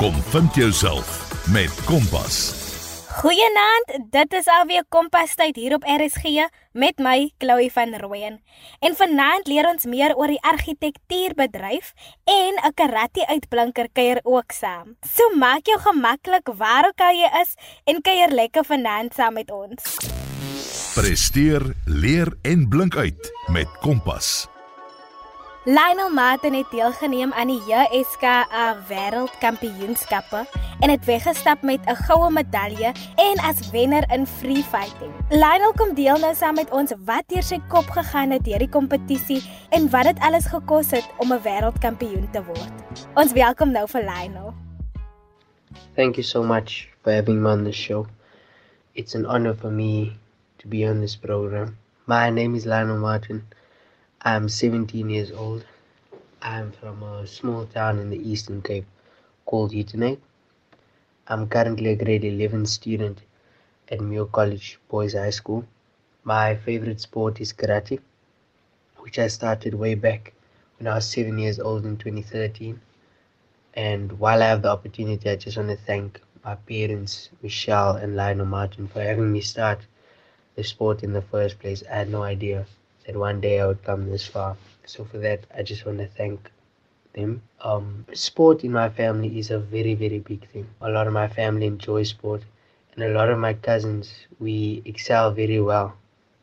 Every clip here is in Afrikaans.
Kom vind jouself met Kompas. Goeienaand, dit is alweer Kompas tyd hier op RSG met my Chloe van Rooyen. En vanaand leer ons meer oor die argitektuurbedryf en 'n karate uitblinker kuier ook saam. So maak jou gemaklik waar ook al jy is en kuier lekker vanaand saam met ons. Presteer, leer en blink uit met Kompas. Lionel Martin het deelgeneem aan die JSK Wêreldkampioenskappe en het weggestap met 'n goue medalje en as wenner in free fighting. Lionel kom deel nou saam met ons wat deur sy kop gegaan het deur die kompetisie en wat dit alles gekos het om 'n wêreldkampioen te word. Ons welkom nou vir Lionel. Thank you so much for having me on the show. It's an honor for me to be on this program. My name is Lionel Martin. I'm 17 years old. I'm from a small town in the Eastern Cape called Uitenhage. I'm currently a grade 11 student at Muir College Boys High School. My favorite sport is karate, which I started way back when I was seven years old in 2013. And while I have the opportunity, I just want to thank my parents, Michelle and Lionel Martin, for having me start the sport in the first place. I had no idea that one day I would come this far. So for that, I just want to thank them. Um, sport in my family is a very, very big thing. A lot of my family enjoy sport, and a lot of my cousins, we excel very well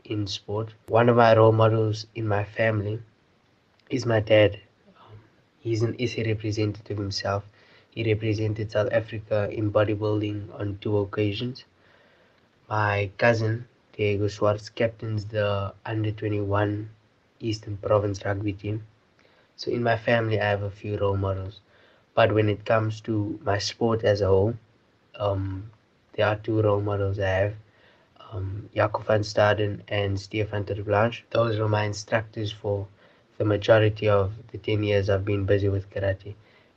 in sport. One of my role models in my family is my dad. Um, he's an SA representative himself. He represented South Africa in bodybuilding on two occasions. My cousin, Diego Schwartz captains the under 21 Eastern Province rugby team. So in my family, I have a few role models. But when it comes to my sport as a whole, um, there are two role models I have. Um, van Staden and Stefan Terblanche. Those were my instructors for the majority of the 10 years I've been busy with karate.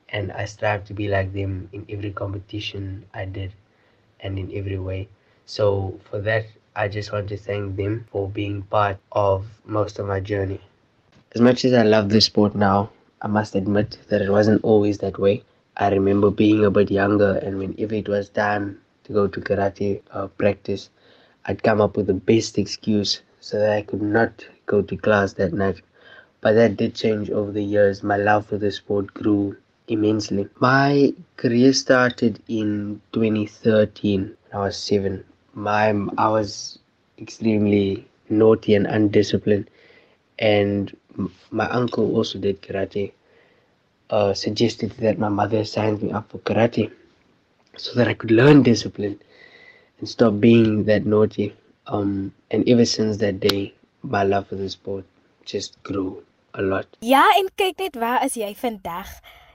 And I strive to be like them in every competition I did and in every way. So for that, I just want to thank them for being part of most of my journey. As much as I love this sport now, I must admit that it wasn't always that way. I remember being a bit younger, and whenever it was time to go to karate uh, practice, I'd come up with the best excuse so that I could not go to class that night. But that did change over the years. My love for the sport grew immensely. My career started in 2013 when I was seven my I was extremely naughty and undisciplined, and my uncle also did karate. Uh, suggested that my mother signed me up for karate so that I could learn discipline and stop being that naughty. Um, and ever since that day, my love for the sport just grew a lot. Ja, en kyk net waar is jy vandag?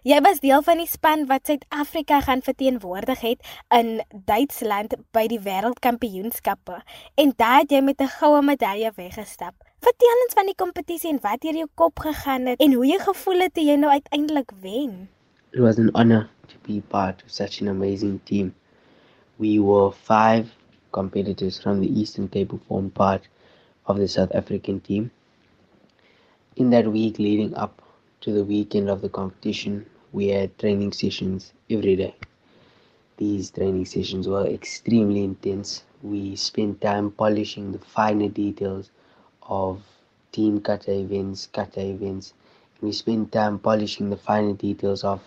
Jy was deel van die span wat Suid-Afrika gaan verteenwoordig het in Duitsland by die Wêreldkampioenskappe en daar het jy met 'n goue medalje weggestap. Vertel ons van die kompetisie en wat deur jou kop gegaan het en hoe jy gevoel het toe jy nou uiteindelik wen. It was an honor to be part of such an amazing team. We were five competitors from the Eastern Cape who formed part of the South African team. In that week leading up to the weekend of the competition, we had training sessions every day. These training sessions were extremely intense. We spent time polishing the finer details of team kata events, kata events. We spent time polishing the finer details of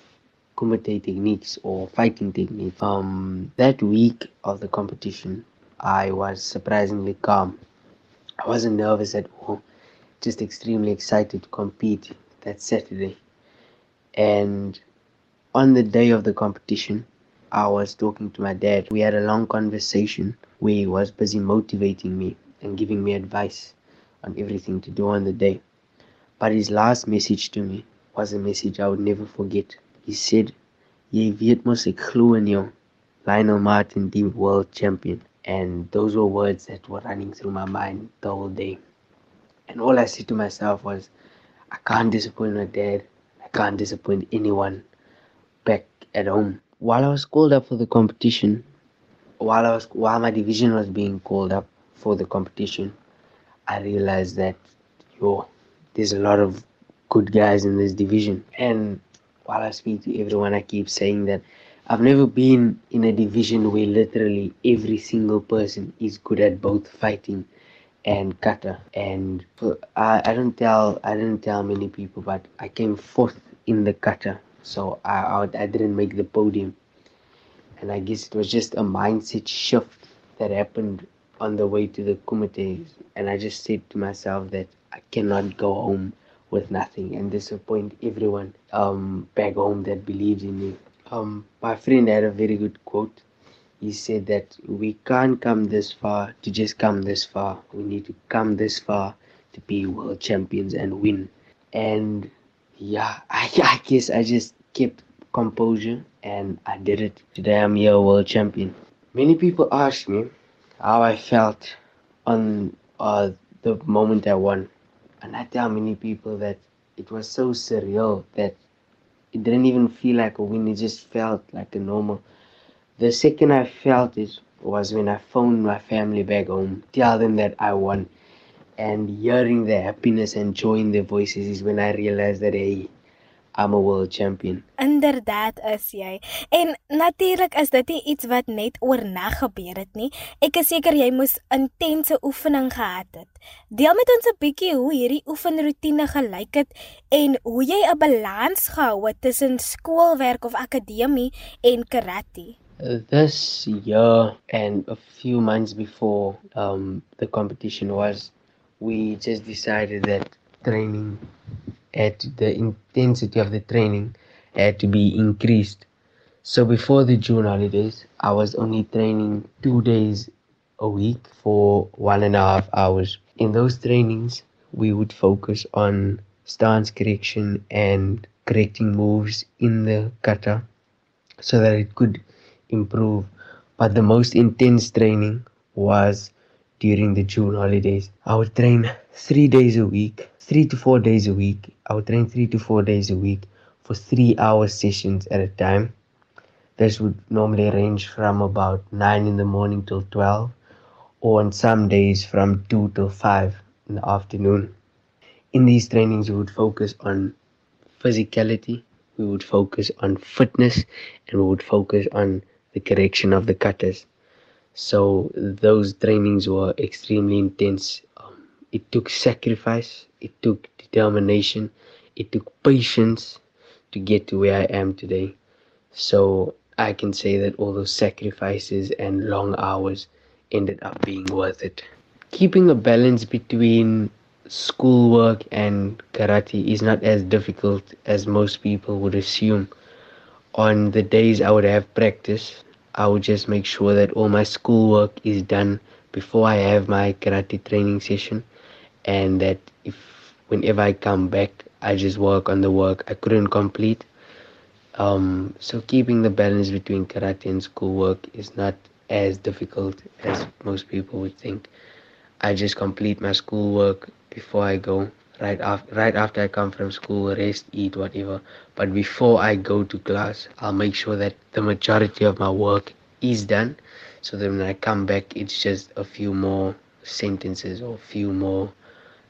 kumite techniques or fighting techniques. Um, that week of the competition, I was surprisingly calm. I wasn't nervous at all, just extremely excited to compete that Saturday. And on the day of the competition, I was talking to my dad. We had a long conversation where he was busy motivating me and giving me advice on everything to do on the day. But his last message to me was a message I would never forget. He said, Jy weet mos ek in. Lionel Martin, the world champion. And those were words that were running through my mind the whole day. And all I said to myself was, I can't disappoint my dad. Can't disappoint anyone back at home. While I was called up for the competition, while I was while my division was being called up for the competition, I realized that yo, there's a lot of good guys in this division. And while I speak to everyone, I keep saying that I've never been in a division where literally every single person is good at both fighting and kata. And I, I don't tell I didn't tell many people, but I came fourth in the kata, so I, I I didn't make the podium. And I guess it was just a mindset shift that happened on the way to the kumite. And I just said to myself that I cannot go home with nothing and disappoint everyone um, back home that believes in me. Um, my friend had a very good quote. He said that we can't come this far to just come this far. We need to come this far to be world champions and win. And yeah, I, I guess I just kept composure and I did it. Today I'm here world champion. Many people asked me how I felt on uh, the moment I won. And I tell many people that it was so surreal that it didn't even feel like a win, it just felt like a normal. The second I felt it was when I phoned my family back home, tell them that I won. And hearing the happiness and joy in their voices is when I realized that hey, I'm a world champion. Inderdaad is jy. En natuurlik is dit nie iets wat net oornag gebeur het nie. Ek is seker jy moes intense oefening gehad het. Deel met ons 'n bietjie hoe hierdie oefenroetine gelyk het en hoe jy 'n balans gehou het tussen skoolwerk of akademie en karate. This year and a few months before um the competition was we just decided that training at the intensity of the training had to be increased. So before the June holidays, I was only training two days a week for one and a half hours. In those trainings, we would focus on stance correction and correcting moves in the kata so that it could improve. But the most intense training was during the June holidays. I would train three days a week, three to four days a week. I would train three to four days a week for three hour sessions at a time. This would normally range from about 9 in the morning till 12, or on some days from 2 till 5 in the afternoon. In these trainings, we would focus on physicality, we would focus on fitness, and we would focus on the correction of the cutters. So those trainings were extremely intense. Um, it took sacrifice, it took determination, it took patience to get to where I am today. So I can say that all those sacrifices and long hours ended up being worth it. Keeping a balance between schoolwork and karate is not as difficult as most people would assume. On the days I would have practice, I would just make sure that all my schoolwork is done before I have my karate training session and that if whenever I come back I just work on the work I couldn't complete. Um, so keeping the balance between karate and schoolwork is not as difficult as most people would think. I just complete my schoolwork before I go right after right after I come from school, rest, eat, whatever. But before I go to class, I'll make sure that the majority of my work is done. So then when I come back, it's just a few more sentences or a few more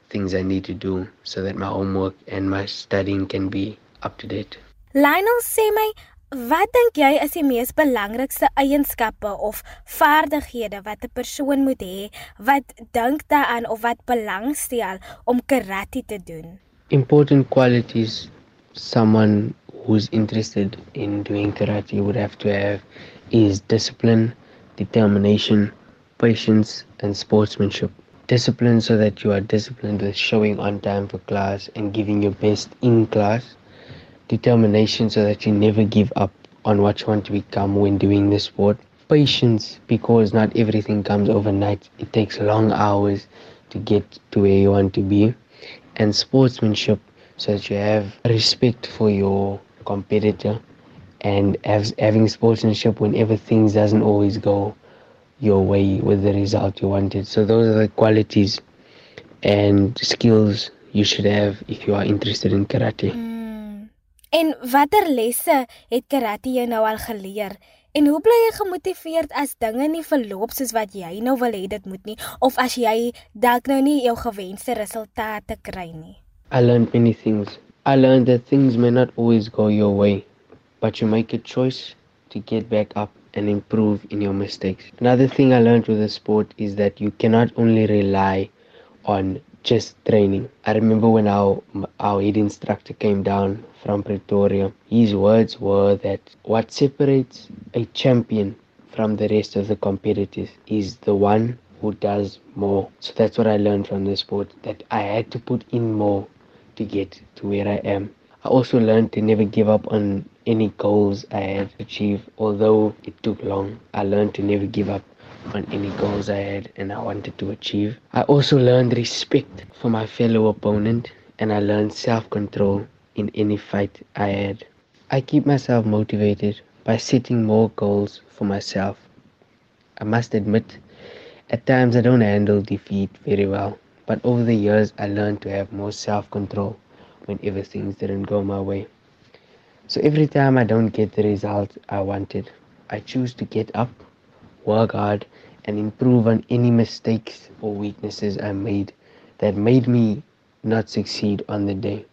things I need to do so that my homework and my studying can be up to date. Lionel my Wat dink jy is die mees belangrikste eienskappe of vaardighede wat 'n persoon moet hê wat dink daaraan of wat belangstel om karate te doen? Important qualities someone who's interested in doing karate would have to have is discipline, determination, patience and sportsmanship. Discipline so that you are disciplined with showing on time for class and giving your best in class determination so that you never give up on what you want to become when doing the sport. Patience because not everything comes overnight. It takes long hours to get to where you want to be. And sportsmanship so that you have respect for your competitor and having sportsmanship whenever things doesn't always go your way with the result you wanted. So those are the qualities and skills you should have if you are interested in karate. Mm. En watter lesse het karate jou nou al geleer? En hoe bly jy gemotiveerd as dinge nie verloop soos wat jy nou wil hê dit moet nie of as jy dalk nou nie jou gewenste resultate kry nie? I learned many things. I learned that things may not always go your way, but you make a choice to get back up and improve in your mistakes. Another thing I learned with the sport is that you cannot only rely on just training. I remember when our our head instructor came down from Pretoria, his words were that what separates a champion from the rest of the competitors is the one who does more. So that's what I learned from the sport that I had to put in more to get to where I am. I also learned to never give up on any goals I had achieved, although it took long. I learned to never give up on any goals I had and I wanted to achieve. I also learned respect for my fellow opponent and I learned self control in any fight I had. I keep myself motivated by setting more goals for myself. I must admit, at times I don't handle defeat very well, but over the years I learned to have more self control whenever things didn't go my way. So every time I don't get the result I wanted, I choose to get up, work hard, and improve on any mistakes or weaknesses I made that made me not succeed on the day.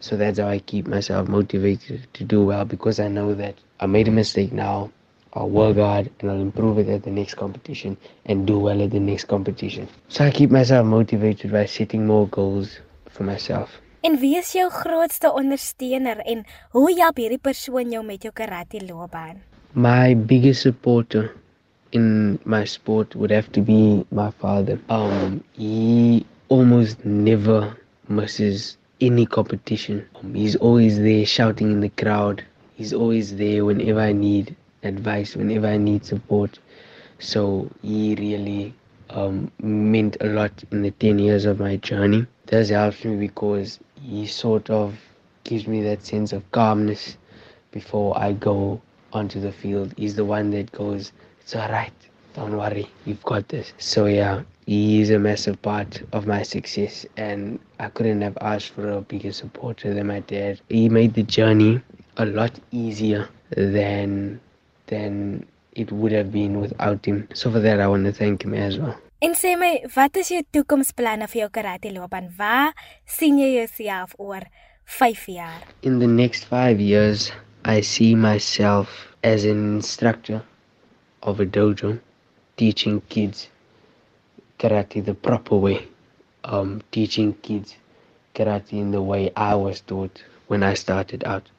So that's how I keep myself motivated to do well because I know that I made a mistake now. I'll work hard and I'll improve it at the next competition and do well at the next competition. So I keep myself motivated by setting more goals for myself. En wie is jou grootste ondersteuner en hoe help hierdie persoon jou met jou karate loopbaan? My biggest supporter in my sport would have to be my father. Um, he almost never misses any competition. Um, he's always there shouting in the crowd. He's always there whenever I need advice, whenever I need support. So he really um, meant a lot in the 10 years of my journey. This helps me because he sort of gives me that sense of calmness before I go onto the field. He's the one that goes, It's all right. Don't worry. You've got this. So, yeah, he is a massive part of my success, and I couldn't have asked for a bigger supporter than my dad. He made the journey a lot easier than than it would have been without him. So for that I want to thank him as well. En sê my, wat is jou toekomsplanne vir jou karate loopbaan? Waar sien jy jouself oor 5 jaar? In the next 5 years, I see myself as an instructor of a dojo teaching kids karate the proper way. Um teaching kids karate in the way I was taught when I started out.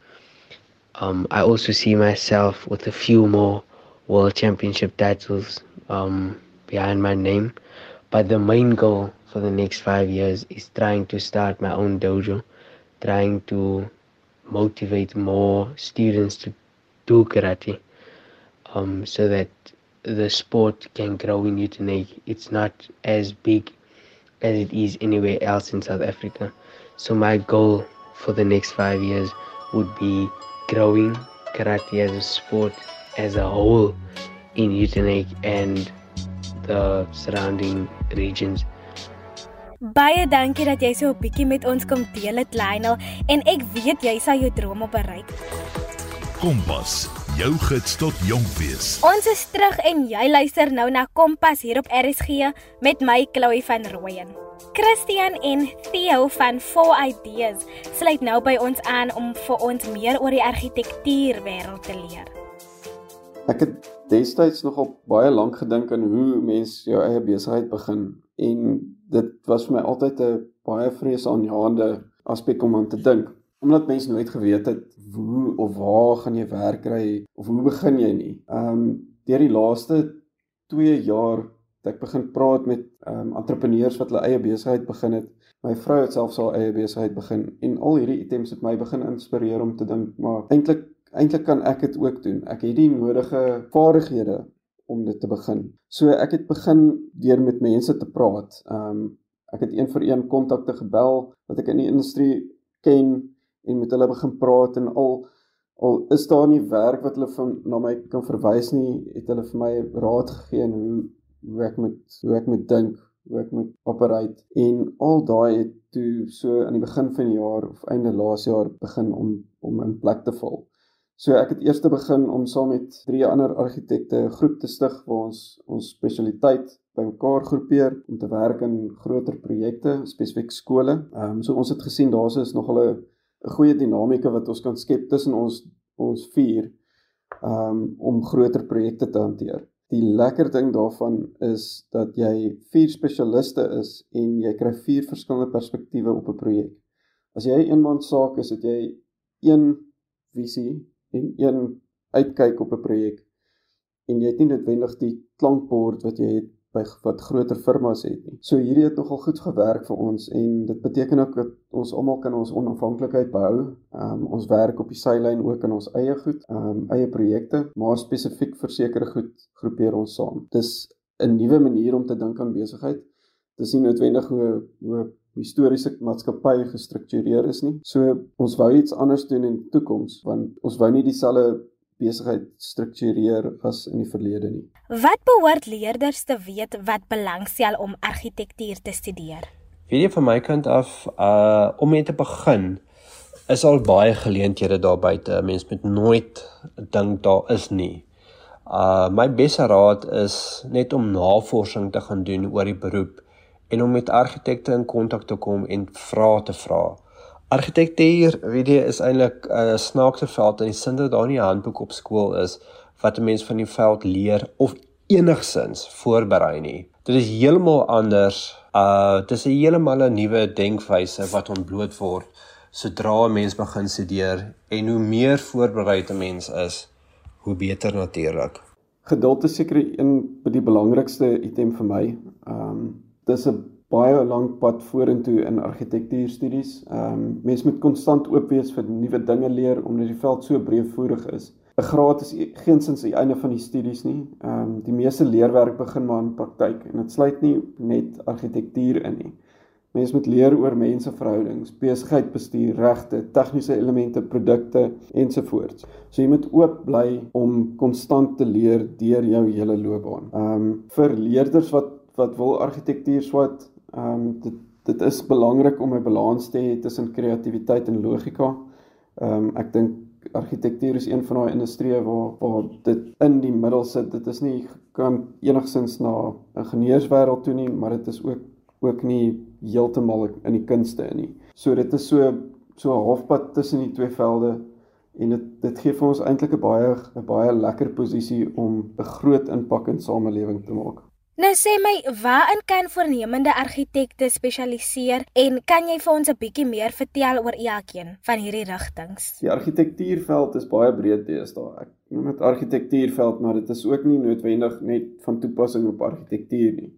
Um, I also see myself with a few more world championship titles um, behind my name. But the main goal for the next five years is trying to start my own dojo, trying to motivate more students to do karate um, so that the sport can grow in Utenake. It's not as big as it is anywhere else in South Africa. So my goal for the next five years would be growing karate as a sport as a whole in Utenake and the surrounding regions. Baie dankie dat jy so 'n bietjie met ons kom deel het Lionel en ek weet jy sal jou drome bereik. Kompas, jou gids tot jonk wees. Ons is terug en jy luister nou na Kompas hier op RSG met my Chloe van Rooyen. Christian en Theo van Four Ideas sluit nou by ons aan om vir ons meer oor die argitektuur wêreld te leer. Ek het destyds nogal baie lank gedink aan hoe mens jou eie besigheid begin en dit was vir my altyd 'n baie vreesaanjaende aspek om aan te dink omdat mense nooit geweet het hoe of waar gaan jy werk kry of hoe begin jy nie. Ehm um, deur die laaste 2 jaar het ek begin praat met ehm um, entrepreneurs wat hulle eie besigheid begin het. My vrou het self haar eie besigheid begin en al hierdie items het my begin inspireer om te dink maar eintlik eintlik kan ek dit ook doen. Ek het die nodige vaardighede om dit te begin. So ek het begin deur met mense te praat. Ehm um, ek het een vir een kontakte gebel wat ek in die industrie ken en met hulle begin praat en al al is daar nie werk wat hulle van na my kan verwys nie, het hulle vir my raad gegee en hoe hoe ek moet hoe ek moet dink, hoe ek moet operate en al daai het toe so aan die begin van die jaar of einde laas jaar begin om om in plek te val. So ek het eers begin om saam met drie ander argitekte 'n groep te stig waar ons ons spesialiteit bymekaar groepeer om te werk in groter projekte, spesifiek skole. Ehm um, so ons het gesien daar's is nog 'n 'n goeie dinamika wat ons kan skep tussen ons ons vier um om groter projekte te hanteer. Die lekker ding daarvan is dat jy vier spesialiste is en jy kry vier verskillende perspektiewe op 'n projek. As jy 'n eenman saak is, het jy een visie en een uitkyk op 'n projek en jy het nie noodwendig die klankbord wat jy het by wat groter firmas het nie. So hierdie het nogal goed gewerk vir ons en dit beteken ook dat ons almal kan ons onafhanklikheid behou. Um ons werk op die seilyn ook in ons eie goed, um eie projekte, maar spesifiek vir sekere goed groepeer ons saam. Dis 'n nuwe manier om te dink aan besigheid. Dis nie noodwendig hoe hoe historiese maatskappy gestruktureer is nie. So ons wou iets anders doen in die toekoms want ons wou nie dieselfde besigheid struktureer as in die verlede nie. Wat behoort leerders te weet wat belangstel om argitektuur te studeer? Weet jy van my kant af, uh om mee te begin is al baie geleenthede daar buite. Mens moet nooit dink daar is nie. Uh my beste raad is net om navorsing te gaan doen oor die beroep en om met argitekte in kontak te kom en vra te vra. Argitektuur, weet jy, is eintlik 'n snaakse veld in die sin dat daar nie 'n handboek op skool is wat 'n mens van die veld leer of enigsins voorberei nie. Dit is heeltemal anders. Uh dis 'n heeltemal 'n nuwe denkwyse wat ontbloot word sodra 'n mens begin studeer en hoe meer voorberei 'n mens is, hoe beter natuurlik. Geduld is seker een van die belangrikste item vir my. Um dis 'n baie lank pad vorentoe in argitektuurstudies. Ehm um, mens moet konstant oop wees vir nuwe dinge leer omdat die veld so breedvoerig is. 'n Graad is geensins die einde van die studies nie. Ehm um, die meeste leerwerk begin maar in praktyk en dit sluit nie net argitektuur in nie. Mens moet leer oor menseverhoudings, besigheid bestuur, regte, tegniese elemente, produkte ensovoorts. So jy moet oop bly om konstant te leer deur jou hele loopbaan. Ehm um, vir leerders wat wat wil argitektuur swat Ehm um, dit dit is belangrik om 'n balans te hê tussen kreatiwiteit en logika. Ehm um, ek dink argitektuur is een van daai industrieë waar waar dit in die middel sit. Dit is nie kan enigsins na ingenieurswêreld toe nie, maar dit is ook ook nie heeltemal in die kunste in nie. So dit is so so halfpad tussen die twee velde en dit dit gee vir ons eintlik 'n baie 'n baie lekker posisie om 'n groot impak in samelewing te maak. Nou sê my, waarin kan voornemende argitekte spesialiseer en kan jy vir ons 'n bietjie meer vertel oor elkeen van hierdie rigtings? Die argitektuurveld is baie breed deesdae. Ek noem dit argitektuurveld, maar dit is ook nie noodwendig net van toepassing op argitektuur nie.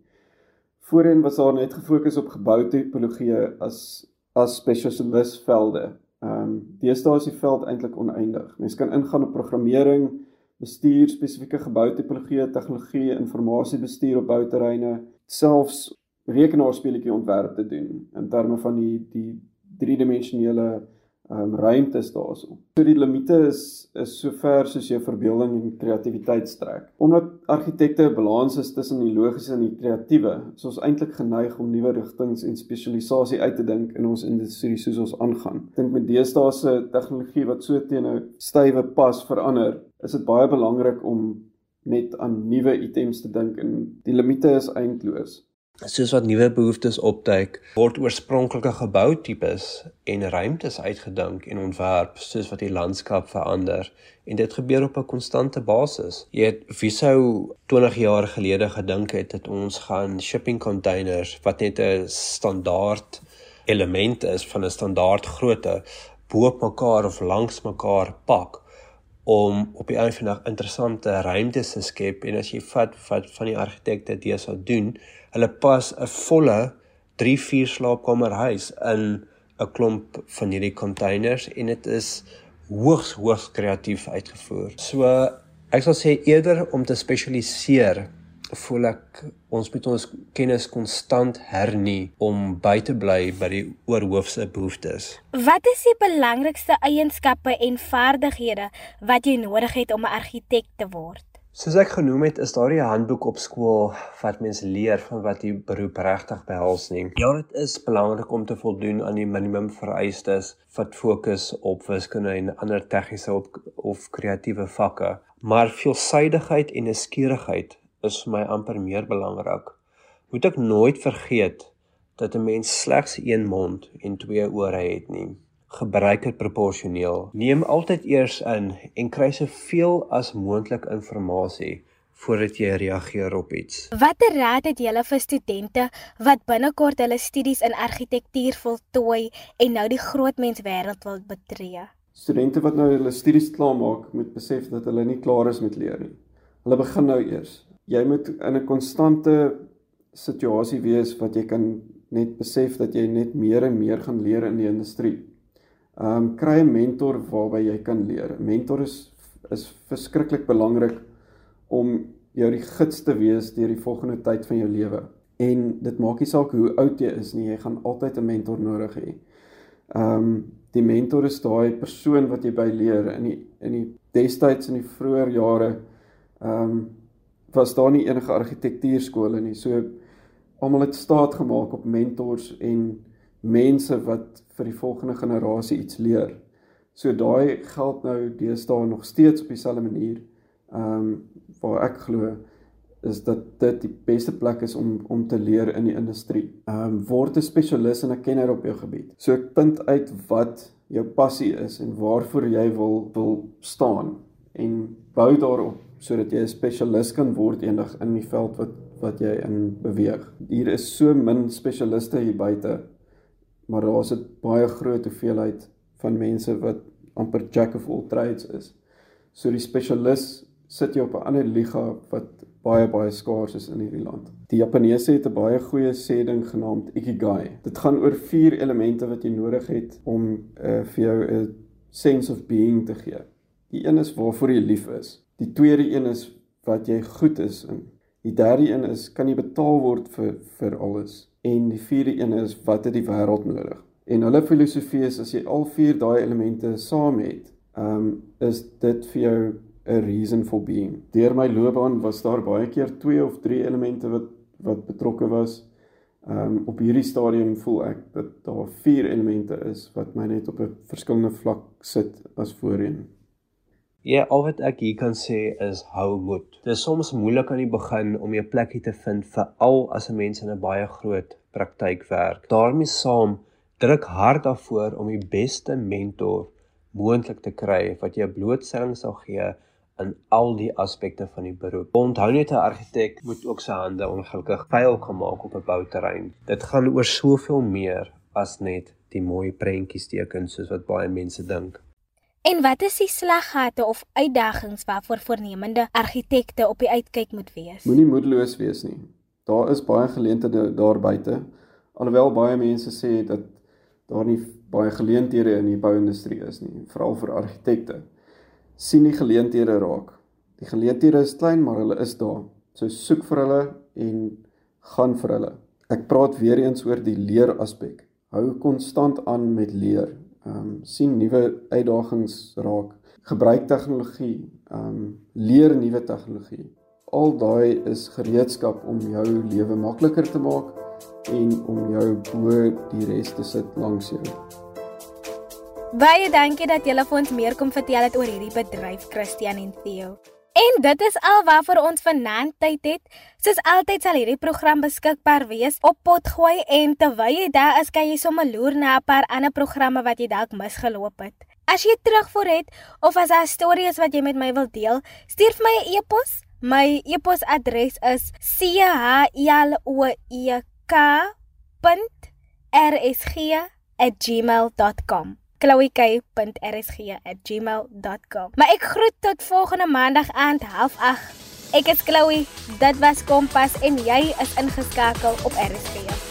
Voorheen was daar net gefokus op geboutopologie as as spesialistvelde. Ehm um, deesdae is die veld eintlik oneindig. Mens kan ingaan op programmering, bestuur spesifieke geboutipologie, tegnologie, informasiebestuur op bouterreine, selfs rekenaarspeletjie ontwerp te doen in terme van die die driedimensionele um, ruimtes daarso. So die limite is is sover soos jou verbeelding en kreatiwiteit strek. Omdat argitekte 'n balans is tussen die logiese en die kreatiewe, is ons eintlik geneig om nuwe rigtings en spesialisasie uit te dink in ons industrie soos ons aangaan. Dink met deesdae se tegnologie wat so teen 'n stywe pas verander, is dit baie belangrik om net aan nuwe items te dink en die limite is eindloos soos wat nuwe behoeftes opduik, word oorspronklike geboutipes en ruimtes uitgedink en ontwerp soos wat die landskap verander en dit gebeur op 'n konstante basis. Jy het wie sou 20 jaar gelede gedink het dat ons gaan shipping containers wat net 'n standaard element is van 'n standaard grootte bo op mekaar of langs mekaar pak om op die einde interessante ruimtes te skep en as jy vat wat van die argitekte sou doen hulle pas 'n volle 3-4 slaapkamer huis in 'n klomp van hierdie containers en dit is hoogs hoogs kreatief uitgevoer. So ek sal sê eerder om te spesialiseer voel ek ons moet ons kennis konstant hernie om by te bly by die oorhoofse behoeftes. Wat is die belangrikste eienskappe en vaardighede wat jy nodig het om 'n argitek te word? Soos ek genoem het, is daar 'n handboek op skool wat mense leer van wat die beroep regtig behels nie. Ja, dit is belangrik om te voldoen aan die minimum vereistes wat fokus op wiskunde en ander tegniese of, kreatiewe vakke, maar veelsidigheid en nuuskierigheid is vir my amper meer belangrik. Moet ek nooit vergeet dat 'n mens slegs een mond en twee ore het nie. Gebruik dit proporsioneel. Neem altyd eers in en kry soveel as moontlik inligting voordat jy reageer op iets. Watter raad het jy vir studente wat binnekort hulle studies in argitektuur voltooi en nou die groot mens wêreld wil betree? Studente wat nou hulle studies klaarmaak, moet besef dat hulle nie klaar is met leer nie. Hulle begin nou eers. Jy moet in 'n konstante situasie wees wat jy kan net besef dat jy net meer en meer gaan leer in die industrie. Ehm um, kry 'n mentor waarby jy kan leer. 'n Mentor is is verskriklik belangrik om jou die gids te wees deur die volgende tyd van jou lewe. En dit maak nie saak hoe oud jy is nie, jy gaan altyd 'n mentor nodig hê. Ehm um, die mentor is daai persoon wat jy by leer in die in die destyds in die vroeë jare ehm um, was daar nie enige argitektuurskole nie. So almal het staat gemaak op mentors en mense wat vir die volgende generasie iets leer. So daai geld nou deesdae nog steeds op dieselfde manier. Ehm um, waar ek glo is dat dit die beste plek is om om te leer in die industrie. Ehm um, word 'n spesialis en 'n kenner op jou gebied. So ek punt uit wat jou passie is en waarvoor jy wil wil staan en bou daarop sodat jy 'n spesialis kan word eendag in die veld wat wat jy in beweeg. Hier is so min spesialiste hier buite, maar daar's 'n baie groot hoeveelheid van mense wat amper jack of all trades is. So die spesialis sit jy op 'n ander liga wat baie baie skaars is in hierdie land. Die Japaneese het 'n baie goeie sê ding genaamd ikigai. Dit gaan oor vier elemente wat jy nodig het om uh, vir jou 'n sense of being te gee. Die een is waarvoor jy lief is. Die tweede een is wat jy goed is in. Die derde een is kan jy betaal word vir vir alles. En die vierde een is wat het die wêreld nodig. En hulle filosofie is as jy al vier daai elemente saam het, ehm um, is dit vir jou 'n reason for being. Deur my loopbaan was daar baie keer twee of drie elemente wat wat betrokke was. Ehm um, op hierdie stadium voel ek dat daar vier elemente is wat my net op 'n verskillende vlak sit as voorheen. Ja, al wat ek hier kan sê is hou moed. Dit is soms moeilik aan die begin om 'n plekkie te vind vir al as 'n mens in 'n baie groot praktyk werk. daarmee saam druk hard daarvoor om die beste mentor moontlik te kry wat jou blootstelling sal gee in al die aspekte van die beroep. Onthou net 'n argitek moet ook sy hande ongelukkig vuil gemaak op 'n bouterrein. Dit gaan oor soveel meer as net die mooi prentjies teken soos wat baie mense dink. En wat is die slaggate of uitdagings waarvoor voornemende argitekte op die uitkyk moet wees? Moenie moedeloos wees nie. Daar is baie geleenthede daar buite. Alhoewel baie mense sê dat daar nie baie geleenthede in die bouindustrie is nie, veral vir argitekte sien die geleenthede raak. Die geleenthede is klein, maar hulle is daar. So soek vir hulle en gaan vir hulle. Ek praat weer eens oor die leer aspek. Hou konstant aan met leer. Ehm um, sien nuwe uitdagings raak. Gebruik tegnologie, ehm um, leer nuwe tegnologie. Al daai is gereedskap om jou lewe makliker te maak en om jou bo die res te sit langs jou. Baie dankie dat julle vir ons meer kom vertel het oor hierdie bedryf Christian en Theo. En dit is al waarvoor ons vanaand tyd het. Soos altyd sal hierdie program beskikbaar wees op Potgooi en terwyl jy daar is, kan jy sommer loer na 'n paar ander programme wat jy dalk misgeloop het. As jy terugvoer het of as daar 'n storie is wat jy met my wil deel, stuur vir my 'n e-pos. My e-posadres is chloe.rsg@gmail.com chloek.rsg@gmail.com. Maar ek groet tot volgende maandag aand 08:30. Ek is Chloe. Dit was Kompas en jy is ingeskakel op RSG.